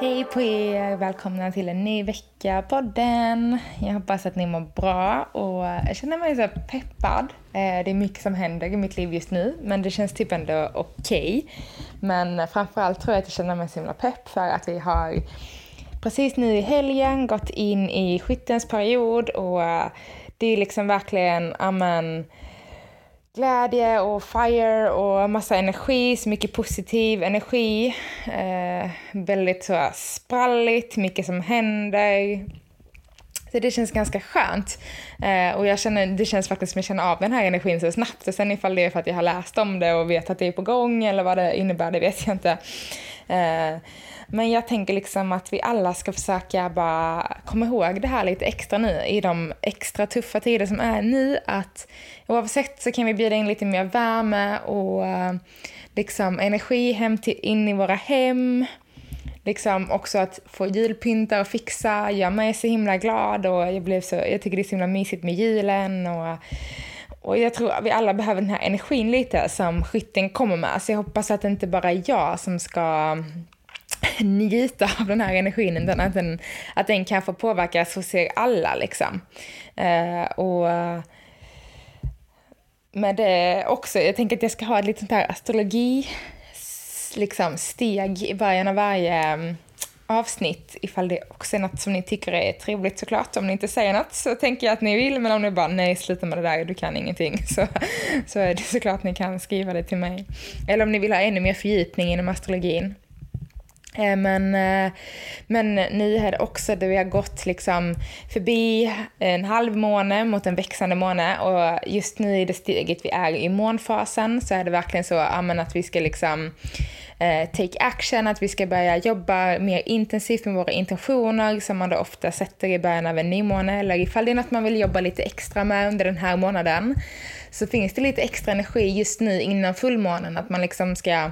Hej på er! Välkomna till en ny vecka podden. Jag hoppas att ni mår bra och jag känner mig så peppad. Eh, det är mycket som händer i mitt liv just nu men det känns typ ändå okej. Okay. Men framförallt tror jag att jag känner mig så himla pepp för att vi har precis nu i helgen gått in i skyttens period och det är liksom verkligen, amen, glädje och fire och massa energi, så mycket positiv energi. Eh, väldigt så spralligt, mycket som händer. Så det känns ganska skönt. Eh, och jag känner, det känns faktiskt som jag känner av den här energin så snabbt. Och sen ifall det är för att jag har läst om det och vet att det är på gång eller vad det innebär, det vet jag inte. Eh, men jag tänker liksom att vi alla ska försöka bara komma ihåg det här lite extra nu i de extra tuffa tider som är nu. Att oavsett så kan vi bjuda in lite mer värme och eh, liksom energi hem till, in i våra hem. Liksom också att få julpynta och fixa gör mig så himla glad och jag, blev så, jag tycker det är så himla mysigt med julen. Och, och jag tror att vi alla behöver den här energin lite som skytten kommer med. Så jag hoppas att det inte bara är jag som ska njuta av den här energin, utan att den, att den kan få påverkas hos er alla. Liksom. Uh, och eh, med det också, jag tänker att jag ska ha ett litet sånt här astrologi liksom, steg i början av varje mm, avsnitt ifall det också är något som ni tycker är trevligt såklart. Om ni inte säger något så tänker jag att ni vill, men om ni bara nej, sluta med det där, du kan ingenting, så, så är det såklart ni kan skriva det till mig. Eller om ni vill ha ännu mer fördjupning inom astrologin eh, men, eh, men nu är det också där vi har gått liksom förbi en halv måne mot en växande måne och just nu i det steget vi är i månfasen så är det verkligen så att vi ska liksom eh, take action, att vi ska börja jobba mer intensivt med våra intentioner som man då ofta sätter i början av en nymåne eller ifall det är något man vill jobba lite extra med under den här månaden så finns det lite extra energi just nu innan fullmånen att man liksom ska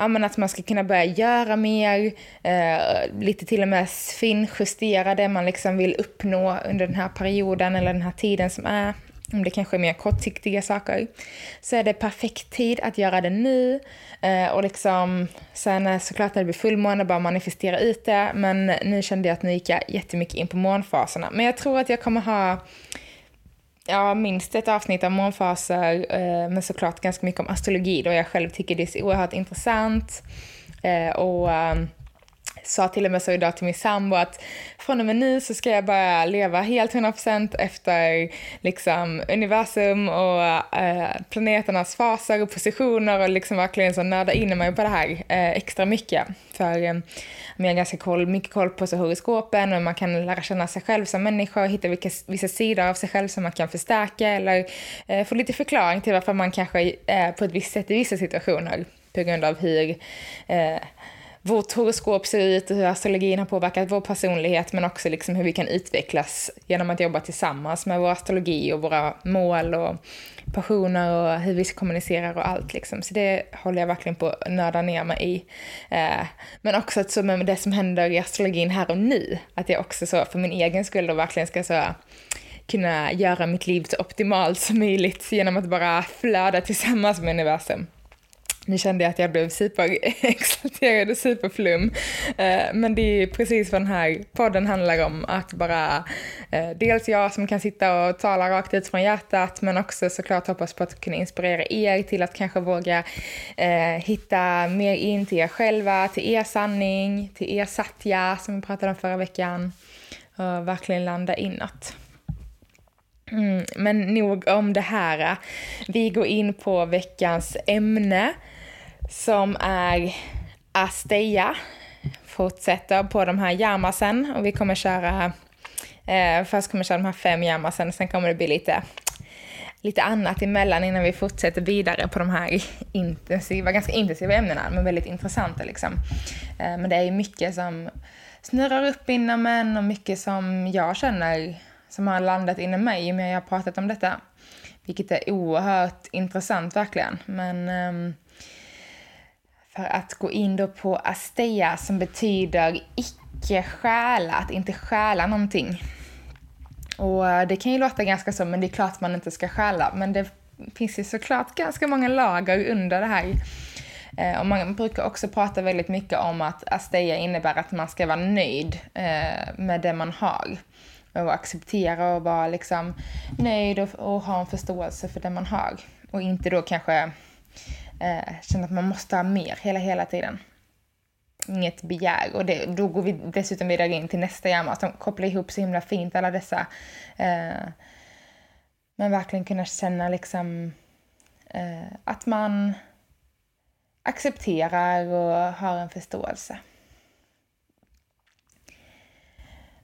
ja, men att man ska kunna börja göra mer, eh, lite till och med finjustera det man liksom vill uppnå under den här perioden eller den här tiden som är. Om det kanske är mer kortsiktiga saker, så är det perfekt tid att göra det nu. Eh, och liksom, sen såklart när det blir fullmåne, bara manifestera ut det. Men nu kände jag att nu gick jag jättemycket in på månfaserna. Men jag tror att jag kommer ha ja, minst ett avsnitt av månfaser, eh, men såklart ganska mycket om astrologi då jag själv tycker det är så oerhört intressant. Eh, och eh, sa till och med så idag till min sambo att från och med nu så ska jag bara leva helt 100% efter liksom universum och eh, planeternas faser och positioner och liksom verkligen så nörda in mig på det här eh, extra mycket. För eh, jag har ganska koll, mycket koll på så horoskopen och man kan lära känna sig själv som människa och hitta vilka, vissa sidor av sig själv som man kan förstärka eller eh, få lite förklaring till varför man kanske är på ett visst sätt i vissa situationer på grund av hur eh, vårt horoskop ser ut och hur astrologin har påverkat vår personlighet men också liksom hur vi kan utvecklas genom att jobba tillsammans med vår astrologi och våra mål och passioner och hur vi kommunicerar och allt liksom. Så det håller jag verkligen på att nörda ner mig i. Eh, men också att så med det som händer i astrologin här och nu, att jag också så för min egen skull då verkligen ska så kunna göra mitt liv så optimalt som möjligt genom att bara flöda tillsammans med universum. Nu kände jag att jag blev superexalterad och superflum. Eh, men det är precis vad den här podden handlar om. Att bara, eh, dels jag som kan sitta och tala rakt ut från hjärtat, men också såklart hoppas på att kunna inspirera er till att kanske våga eh, hitta mer in till er själva, till er sanning, till er satya som vi pratade om förra veckan. Och verkligen landa inåt. Mm, men nog om det här. Vi går in på veckans ämne som är Asteja. Fortsätter på de här Yamasen och vi kommer köra Eh, först kommer vi köra de här fem jammarsen, sen kommer det bli lite, lite annat emellan innan vi fortsätter vidare på de här intensiva, ganska intensiva ämnena, men väldigt intressanta liksom. Eh, men det är ju mycket som snurrar upp inom en och mycket som jag känner som har landat inom mig i och med att jag har pratat om detta. Vilket är oerhört intressant verkligen. Men um, för att gå in då på asteia som betyder icke stjäla, att inte stjäla någonting. Och eh, det kan ju låta ganska så, men det är klart man inte ska stjäla. Men det finns ju såklart ganska många lager under det här. Eh, och man brukar också prata väldigt mycket om att asteia innebär att man ska vara nöjd eh, med det man har. Och acceptera och vara liksom nöjd och, och ha en förståelse för det man har. Och inte då kanske eh, känna att man måste ha mer hela, hela tiden. Inget begär. Och det, då går vi dessutom vidare in till nästa hjärna som kopplar ihop så himla fint alla dessa. Eh, men verkligen kunna känna liksom eh, att man accepterar och har en förståelse.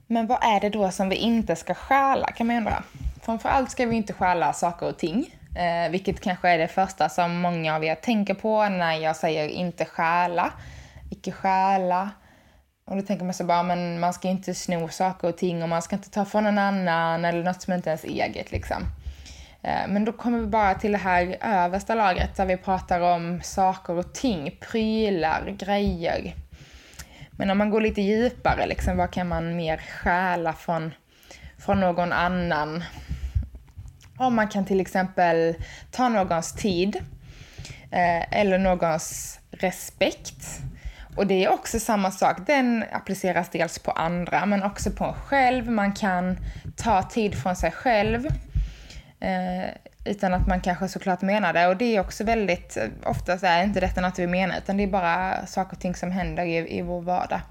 Men vad är det då som vi inte ska stjäla kan man undra. Framförallt ska vi inte stjäla saker och ting. Eh, vilket kanske är det första som många av er tänker på när jag säger inte stjäla. Icke stjäla. Och då tänker man så bara, men man ska inte sno saker och ting och man ska inte ta från någon annan eller något som inte är ens eget liksom. Eh, men då kommer vi bara till det här översta lagret där vi pratar om saker och ting, prylar, grejer. Men om man går lite djupare, liksom, vad kan man mer stjäla från, från någon annan? Om man kan till exempel ta någons tid eh, eller någons respekt. Och det är också samma sak, den appliceras dels på andra men också på en själv. Man kan ta tid från sig själv eh, utan att man kanske såklart menar det. Och det är också väldigt, oftast är inte detta något vi menar utan det är bara saker och ting som händer i, i vår vardag.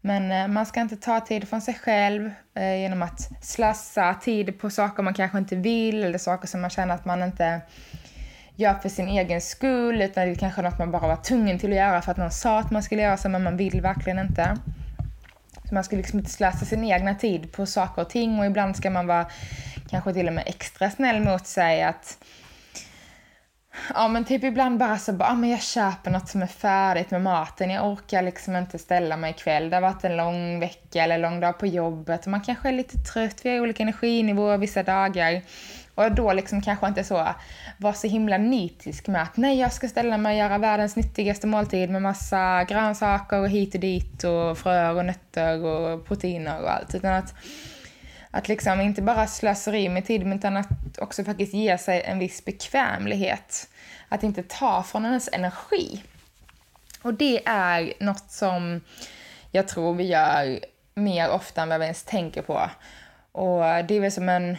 Men eh, man ska inte ta tid från sig själv eh, genom att slösa tid på saker man kanske inte vill eller saker som man känner att man inte gör för sin egen skull utan det är kanske något man bara var tvungen till att göra för att någon sa att man skulle göra så men man vill verkligen inte. Så man ska liksom inte slösa sin egna tid på saker och ting och ibland ska man vara kanske till och med extra snäll mot sig att Ja men typ ibland bara så bara, ah, men jag köper något som är färdigt med maten. Jag orkar liksom inte ställa mig ikväll. Det har varit en lång vecka eller lång dag på jobbet man kanske är lite trött. Vi har olika energinivåer vissa dagar. Och då liksom kanske inte så var så himla nitisk med att nej jag ska ställa mig och göra världens nyttigaste måltid med massa grönsaker och hit och dit och fröer och nötter och proteiner och allt. Utan att att liksom inte bara slöseri med tid utan att också faktiskt ge sig en viss bekvämlighet. Att inte ta från hennes energi. Och det är något som jag tror vi gör mer ofta än vad vi ens tänker på. Och det är väl som en...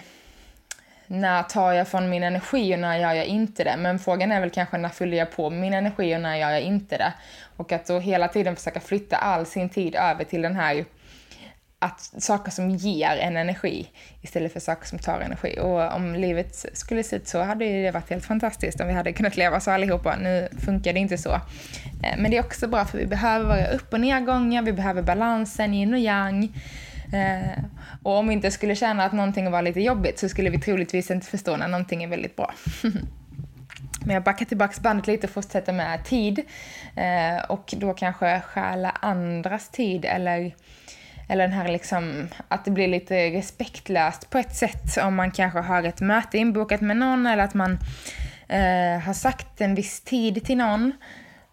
När tar jag från min energi och när gör jag inte det? Men frågan är väl kanske när fyller jag på min energi och när gör jag inte det? Och att då hela tiden försöka flytta all sin tid över till den här att saker som ger en energi istället för saker som tar energi. Och om livet skulle se ut så hade det varit helt fantastiskt om vi hade kunnat leva så allihopa. Nu funkar det inte så. Eh, men det är också bra för vi behöver upp och nedgångar, vi behöver balansen, yin och yang. Eh, och om vi inte skulle känna att någonting var lite jobbigt så skulle vi troligtvis inte förstå när någonting är väldigt bra. Men jag backar tillbaka bandet lite och fortsätter med tid. Eh, och då kanske stjäla andras tid eller eller den här liksom, att det blir lite respektlöst på ett sätt om man kanske har ett möte inbokat med någon eller att man eh, har sagt en viss tid till någon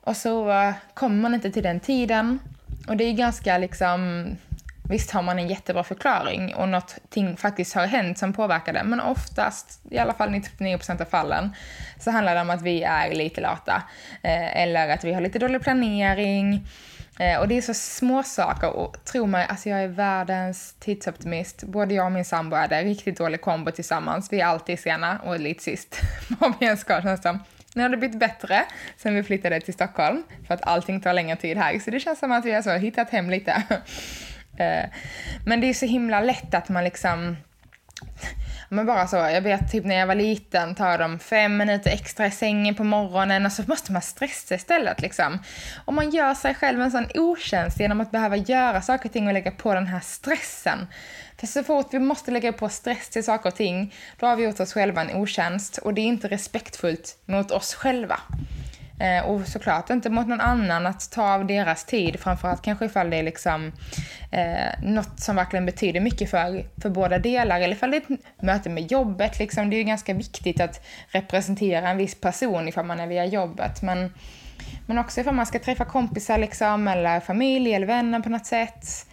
och så eh, kommer man inte till den tiden. Och det är ganska liksom, visst har man en jättebra förklaring och någonting faktiskt har hänt som påverkar det, men oftast, i alla fall 99% av fallen, så handlar det om att vi är lite lata. Eh, eller att vi har lite dålig planering, Eh, och det är så små saker och tro mig, alltså jag är världens tidsoptimist. Både jag och min sambo är det. Riktigt dålig kombo tillsammans. Vi är alltid sena och lite sist. Vad vi än ska känns som. Nu har det blivit bättre sen vi flyttade till Stockholm för att allting tar längre tid här. Så det känns som att vi har så hittat hem lite. Eh, men det är så himla lätt att man liksom men bara så, jag vet typ när jag var liten, tar de fem minuter extra i sängen på morgonen och så måste man stressa istället liksom. Och man gör sig själv en sån otjänst genom att behöva göra saker och ting och lägga på den här stressen. För så fort vi måste lägga på stress till saker och ting, då har vi gjort oss själva en otjänst och det är inte respektfullt mot oss själva. Eh, och såklart inte mot någon annan att ta av deras tid, framförallt kanske ifall det är liksom eh, något som verkligen betyder mycket för, för båda delar, eller ifall det är ett möte med jobbet. Liksom. Det är ju ganska viktigt att representera en viss person ifall man är via jobbet. Men, men också ifall man ska träffa kompisar liksom, eller familj eller vänner på något sätt.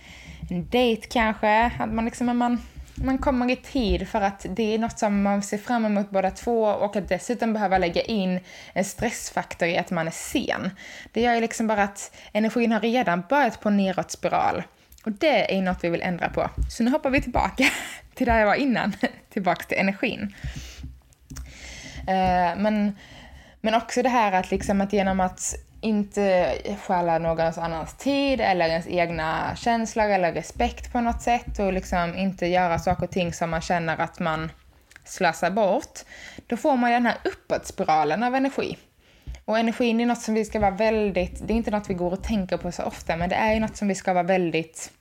En dejt kanske, att man liksom, man man kommer i tid för att det är något som man ser fram emot båda två och att dessutom behöva lägga in en stressfaktor i att man är sen. Det gör ju liksom bara att energin har redan börjat på neråt spiral. Och det är något vi vill ändra på. Så nu hoppar vi tillbaka till där jag var innan, tillbaka till energin. Eh, men, men också det här att, liksom att genom att inte stjäla någons annans tid eller ens egna känslor eller respekt på något sätt och liksom inte göra saker och ting som man känner att man slösar bort, då får man den här uppåtspiralen av energi. Och energin är något som vi ska vara väldigt, det är inte något vi går och tänker på så ofta, men det är ju något som vi ska vara väldigt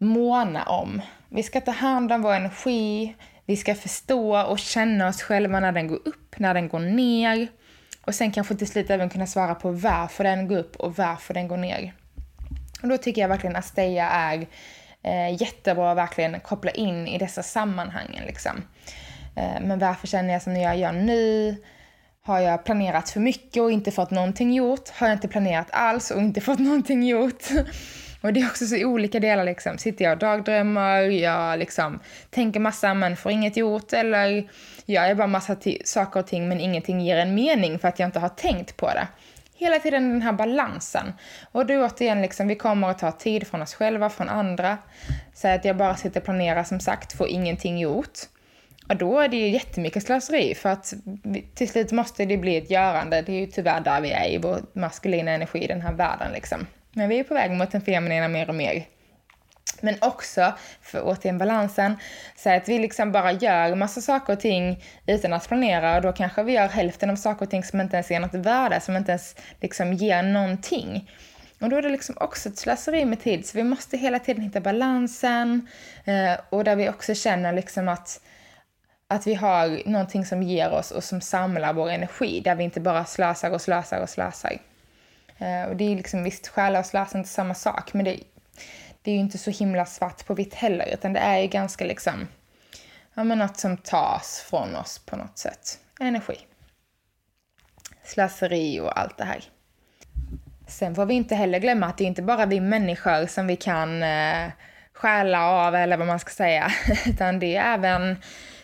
måna om. Vi ska ta hand om vår energi, vi ska förstå och känna oss själva när den går upp, när den går ner. Och sen kanske till slut även kunna svara på varför den går upp och varför den går ner. Och då tycker jag verkligen att Asteja är eh, jättebra att verkligen koppla in i dessa sammanhangen. Liksom. Eh, men varför känner jag som jag gör nu? Har jag planerat för mycket och inte fått någonting gjort? Har jag inte planerat alls och inte fått någonting gjort? Men det är också så olika delar liksom. Sitter jag och dagdrömmer, jag liksom tänker massa men får inget gjort eller jag är bara massa saker och ting men ingenting ger en mening för att jag inte har tänkt på det. Hela tiden den här balansen. Och då återigen, liksom, vi kommer att ta tid från oss själva, från andra. Säg att jag bara sitter och planerar som sagt, får ingenting gjort. Och då är det ju jättemycket slöseri för att till slut måste det bli ett görande. Det är ju tyvärr där vi är i vår maskulina energi i den här världen liksom. Men vi är på väg mot den feminina mer och mer. Men också, för återigen balansen, så att vi liksom bara gör massa saker och ting utan att planera och då kanske vi gör hälften av saker och ting som inte ens ger något värde, som inte ens liksom ger någonting. Och då är det liksom också ett slöseri med tid, så vi måste hela tiden hitta balansen eh, och där vi också känner liksom att, att vi har någonting som ger oss och som samlar vår energi, där vi inte bara slösar och slösar och slösar. Eh, och det är liksom visst, stjäla och slösa inte samma sak, men det, det är ju inte så himla svart på vitt heller, utan det är ju ganska liksom, ja men något som tas från oss på något sätt. Energi. Slöseri och allt det här. Sen får vi inte heller glömma att det är inte bara vi människor som vi kan eh, stjäla av, eller vad man ska säga, utan det är även,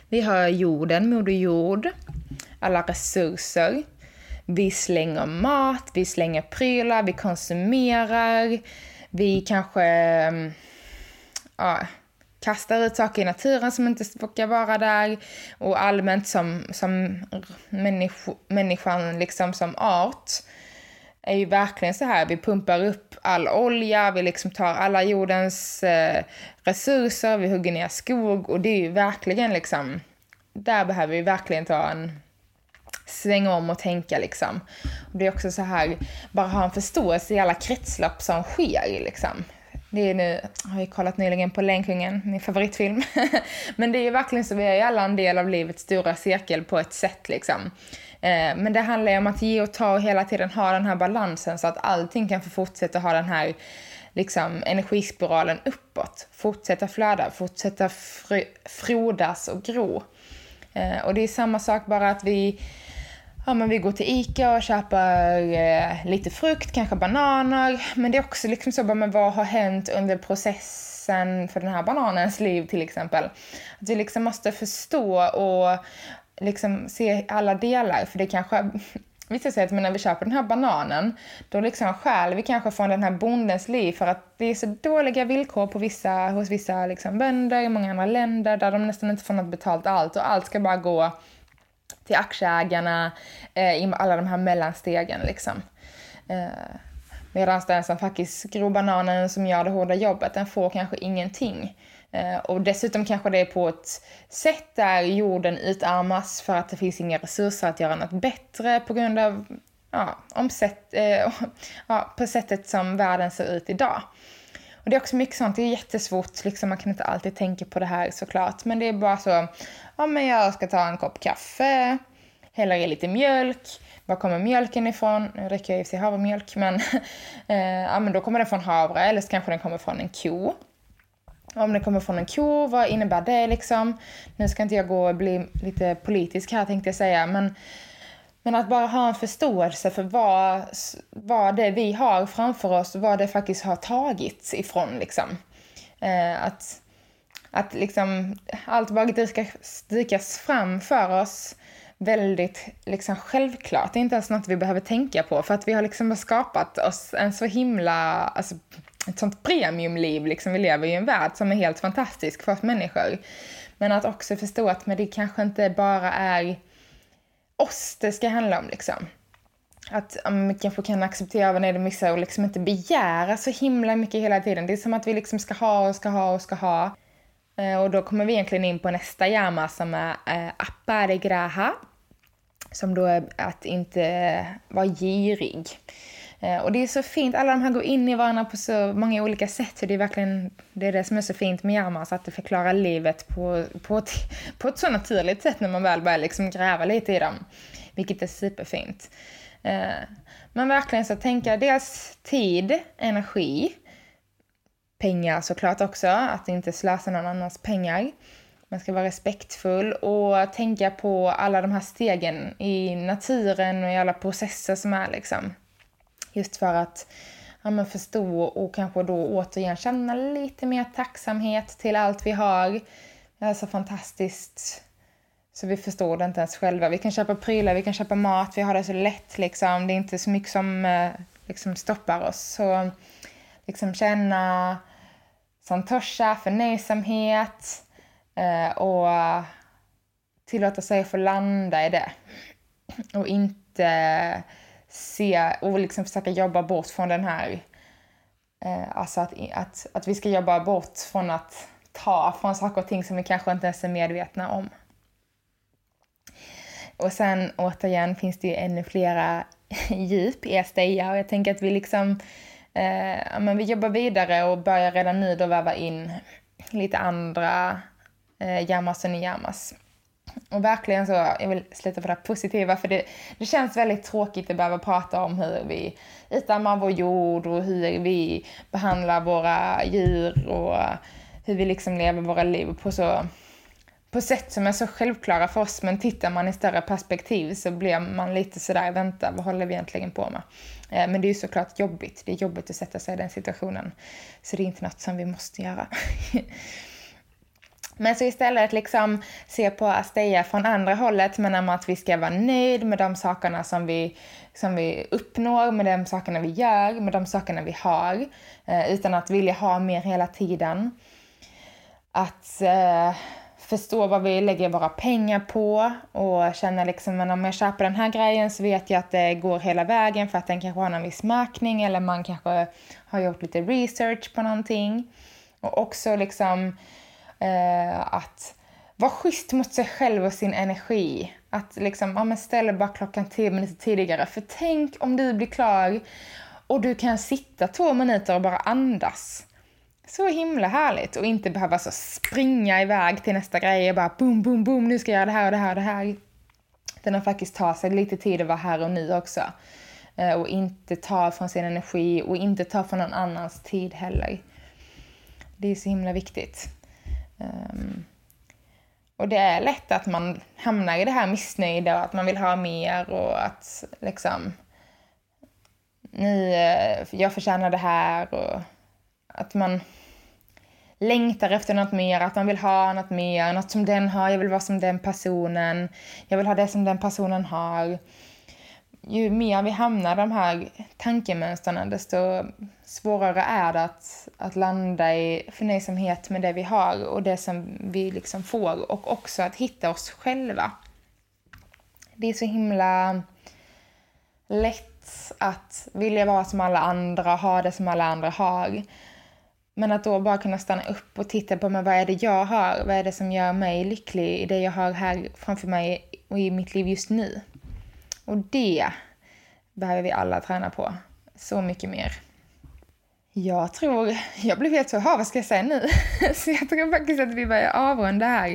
vi har jorden, Moder Jord, alla resurser, vi slänger mat, vi slänger prylar, vi konsumerar, vi kanske mm, ja, kastar ut saker i naturen som inte ska vara där. Och allmänt som, som människ människan liksom som art är ju verkligen så här, vi pumpar upp all olja, vi liksom tar alla jordens eh, resurser, vi hugger ner skog. Och det är ju verkligen liksom, där behöver vi verkligen ta en svänga om och tänka liksom. Och det är också så här, bara ha en förståelse i alla kretslopp som sker liksom. Det är nu, jag har ju kollat nyligen på Lejonkungen, min favoritfilm. Men det är ju verkligen så, vi är ju alla en del av livets stora cirkel på ett sätt liksom. Eh, men det handlar ju om att ge och ta och hela tiden ha den här balansen så att allting kan få fortsätta ha den här liksom, energispiralen uppåt. Fortsätta flöda, fortsätta frodas och gro. Eh, och det är samma sak bara att vi ja, men vi går till ICA och köper eh, lite frukt, kanske bananer. Men det är också liksom så, men vad har hänt under processen för den här bananens liv till exempel? Att vi liksom måste förstå och liksom se alla delar. För det kanske Vissa säger att när vi köper den här bananen, då liksom stjäl vi kanske från den här bondens liv för att det är så dåliga villkor på vissa, hos vissa liksom bönder i många andra länder där de nästan inte får något betalt allt och allt ska bara gå till aktieägarna, eh, i alla de här mellanstegen liksom. Eh, Medan den som faktiskt gror bananen som gör det hårda jobbet, den får kanske ingenting. Eh, och dessutom kanske det är på ett sätt där jorden utarmas för att det finns inga resurser att göra något bättre på grund av ja, omsätt, eh, ja, på sättet som världen ser ut idag. Och det är också mycket sånt, det är jättesvårt, liksom, man kan inte alltid tänka på det här såklart. Men det är bara så, ja men jag ska ta en kopp kaffe, hälla i lite mjölk, var kommer mjölken ifrån? Nu dricker jag i sig havremjölk, men, eh, ja, men då kommer den från havre eller så kanske den kommer från en ko. Om det kommer från en ko, vad innebär det liksom? Nu ska inte jag gå och bli lite politisk här tänkte jag säga, men, men att bara ha en förståelse för vad, vad det vi har framför oss, vad det faktiskt har tagits ifrån liksom. Eh, att, att liksom allt bara dykas, dykas fram för oss väldigt liksom självklart. Det är inte ens något vi behöver tänka på för att vi har liksom skapat oss en så himla, alltså ett sånt premiumliv liksom. Vi lever i en värld som är helt fantastisk för oss människor. Men att också förstå att men det kanske inte bara är oss det ska handla om liksom. Att man vi kanske kan acceptera vad det är missar och liksom inte begära så himla mycket hela tiden. Det är som att vi liksom ska ha och ska ha och ska ha. Eh, och då kommer vi egentligen in på nästa yama som är eh, apparegraha. Som då är att inte vara girig. Eh, och det är så fint, alla de här går in i varandra på så många olika sätt. Så det är verkligen det, är det som är så fint med yamas, att det förklarar livet på, på, ett, på ett så naturligt sätt när man väl börjar liksom gräva lite i dem. Vilket är superfint. Eh, men verkligen så tänka dels tid, energi, pengar såklart också, att inte slösa någon annans pengar. Man ska vara respektfull och tänka på alla de här stegen i naturen och i alla processer som är liksom. Just för att ja, men förstå och kanske då återigen känna lite mer tacksamhet till allt vi har. Det är så fantastiskt så vi förstår det inte ens själva. Vi kan köpa prylar, vi kan köpa mat, vi har det så lätt liksom. Det är inte så mycket som eh, liksom stoppar oss. Så liksom känna santosha, förnöjsamhet eh, och tillåta sig att få landa i det. Och inte se och liksom försöka jobba bort från den här... Eh, alltså att, att, att vi ska jobba bort från att ta från saker och ting som vi kanske inte ens är medvetna om. Och sen återigen finns det ju ännu flera djup i Esteia och jag tänker att vi liksom Eh, men vi jobbar vidare och börjar redan nu då väva in lite andra eh, yamas och niyamas. Och verkligen så, jag vill sluta på det positiva för det, det känns väldigt tråkigt att behöva prata om hur vi utarmar vår jord och hur vi behandlar våra djur och hur vi liksom lever våra liv på så på sätt som är så självklara för oss, men tittar man i större perspektiv så blir man lite sådär, vänta, vad håller vi egentligen på med? Eh, men det är ju såklart jobbigt, det är jobbigt att sätta sig i den situationen. Så det är inte något som vi måste göra. Men så istället liksom se på Asteja från andra hållet, men om att vi ska vara nöjd med de sakerna som vi, som vi uppnår, med de sakerna vi gör, med de sakerna vi har, eh, utan att vilja ha mer hela tiden. Att eh, förstå vad vi lägger våra pengar på och känna liksom, men om jag köper den här grejen så vet jag att det går hela vägen för att den kanske har en viss märkning eller man kanske har gjort lite research på någonting. Och också liksom eh, att vara schysst mot sig själv och sin energi. Att liksom, ja men ställ bara klockan tio minuter tidigare. För tänk om du blir klar och du kan sitta två minuter och bara andas. Så himla härligt och inte behöva så springa iväg till nästa grej och bara boom, boom, boom, nu ska jag göra det här och det här och det här. Utan att faktiskt ta sig lite tid att vara här och nu också. Eh, och inte ta från sin energi och inte ta från någon annans tid heller. Det är så himla viktigt. Um, och det är lätt att man hamnar i det här missnöjda och att man vill ha mer och att liksom ni, eh, jag förtjänar det här och att man längtar efter något mer, att man vill ha något mer, något som den har, jag vill vara som den personen, jag vill ha det som den personen har. Ju mer vi hamnar i de här tankemönstren, desto svårare är det att, att landa i förnöjsamhet med det vi har och det som vi liksom får och också att hitta oss själva. Det är så himla lätt att vilja vara som alla andra, ha det som alla andra har. Men att då bara kunna stanna upp och titta på men vad är det jag har? Vad är det som gör mig lycklig i det jag har här framför mig och i mitt liv just nu? Och det behöver vi alla träna på. Så mycket mer. Jag tror, jag blev helt så, vad ska jag säga nu? så jag tror faktiskt att vi börjar avrunda här.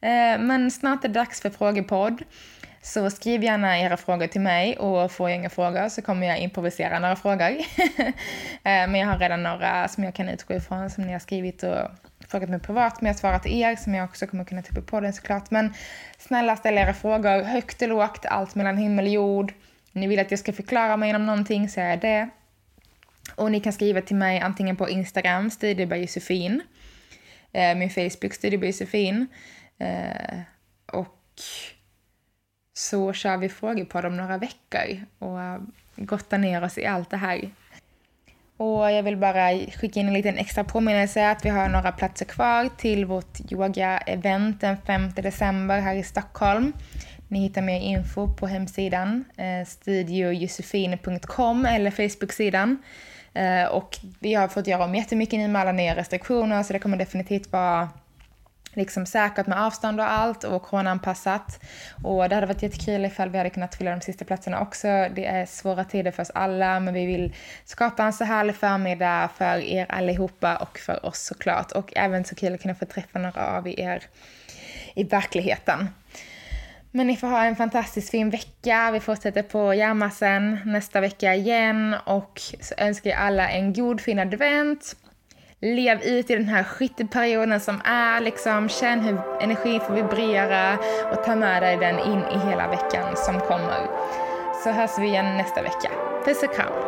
Eh, men snart är det dags för frågepodd. Så skriv gärna era frågor till mig och får jag inga frågor så kommer jag improvisera några frågor. Eh, men jag har redan några som jag kan utgå ifrån som ni har skrivit och frågat mig privat, men jag svarar till er som jag också kommer kunna ta upp på den såklart. Men snälla ställ era frågor högt och lågt, allt mellan himmel och jord. Ni vill att jag ska förklara mig genom någonting så är det. Och ni kan skriva till mig antingen på Instagram, Studieby Josefin, eh, min Facebook, Studieby Josefin. Eh, och så kör vi frågor på dem några veckor och uh, gottar ner oss i allt det här. Och jag vill bara skicka in en liten extra påminnelse att vi har några platser kvar till vårt yoga-event den 5 december här i Stockholm. Ni hittar mer info på hemsidan eh, studiojosefine.com eller Facebook-sidan. Eh, och vi har fått göra om jättemycket nu med alla nya restriktioner så det kommer definitivt vara liksom säkert med avstånd och allt och coronaanpassat. Och det hade varit jättekul ifall vi hade kunnat fylla de sista platserna också. Det är svåra tider för oss alla men vi vill skapa en så härlig förmiddag för er allihopa och för oss såklart. Och även så kul att kunna få träffa några av er i verkligheten. Men ni får ha en fantastiskt fin vecka. Vi fortsätter på Järmasen nästa vecka igen och så önskar jag alla en god fin advent lev ut i den här skytteperioden som är. Liksom, känn hur energin får vibrera och ta med dig den in i hela veckan som kommer. Så hörs vi igen nästa vecka. Puss och kram!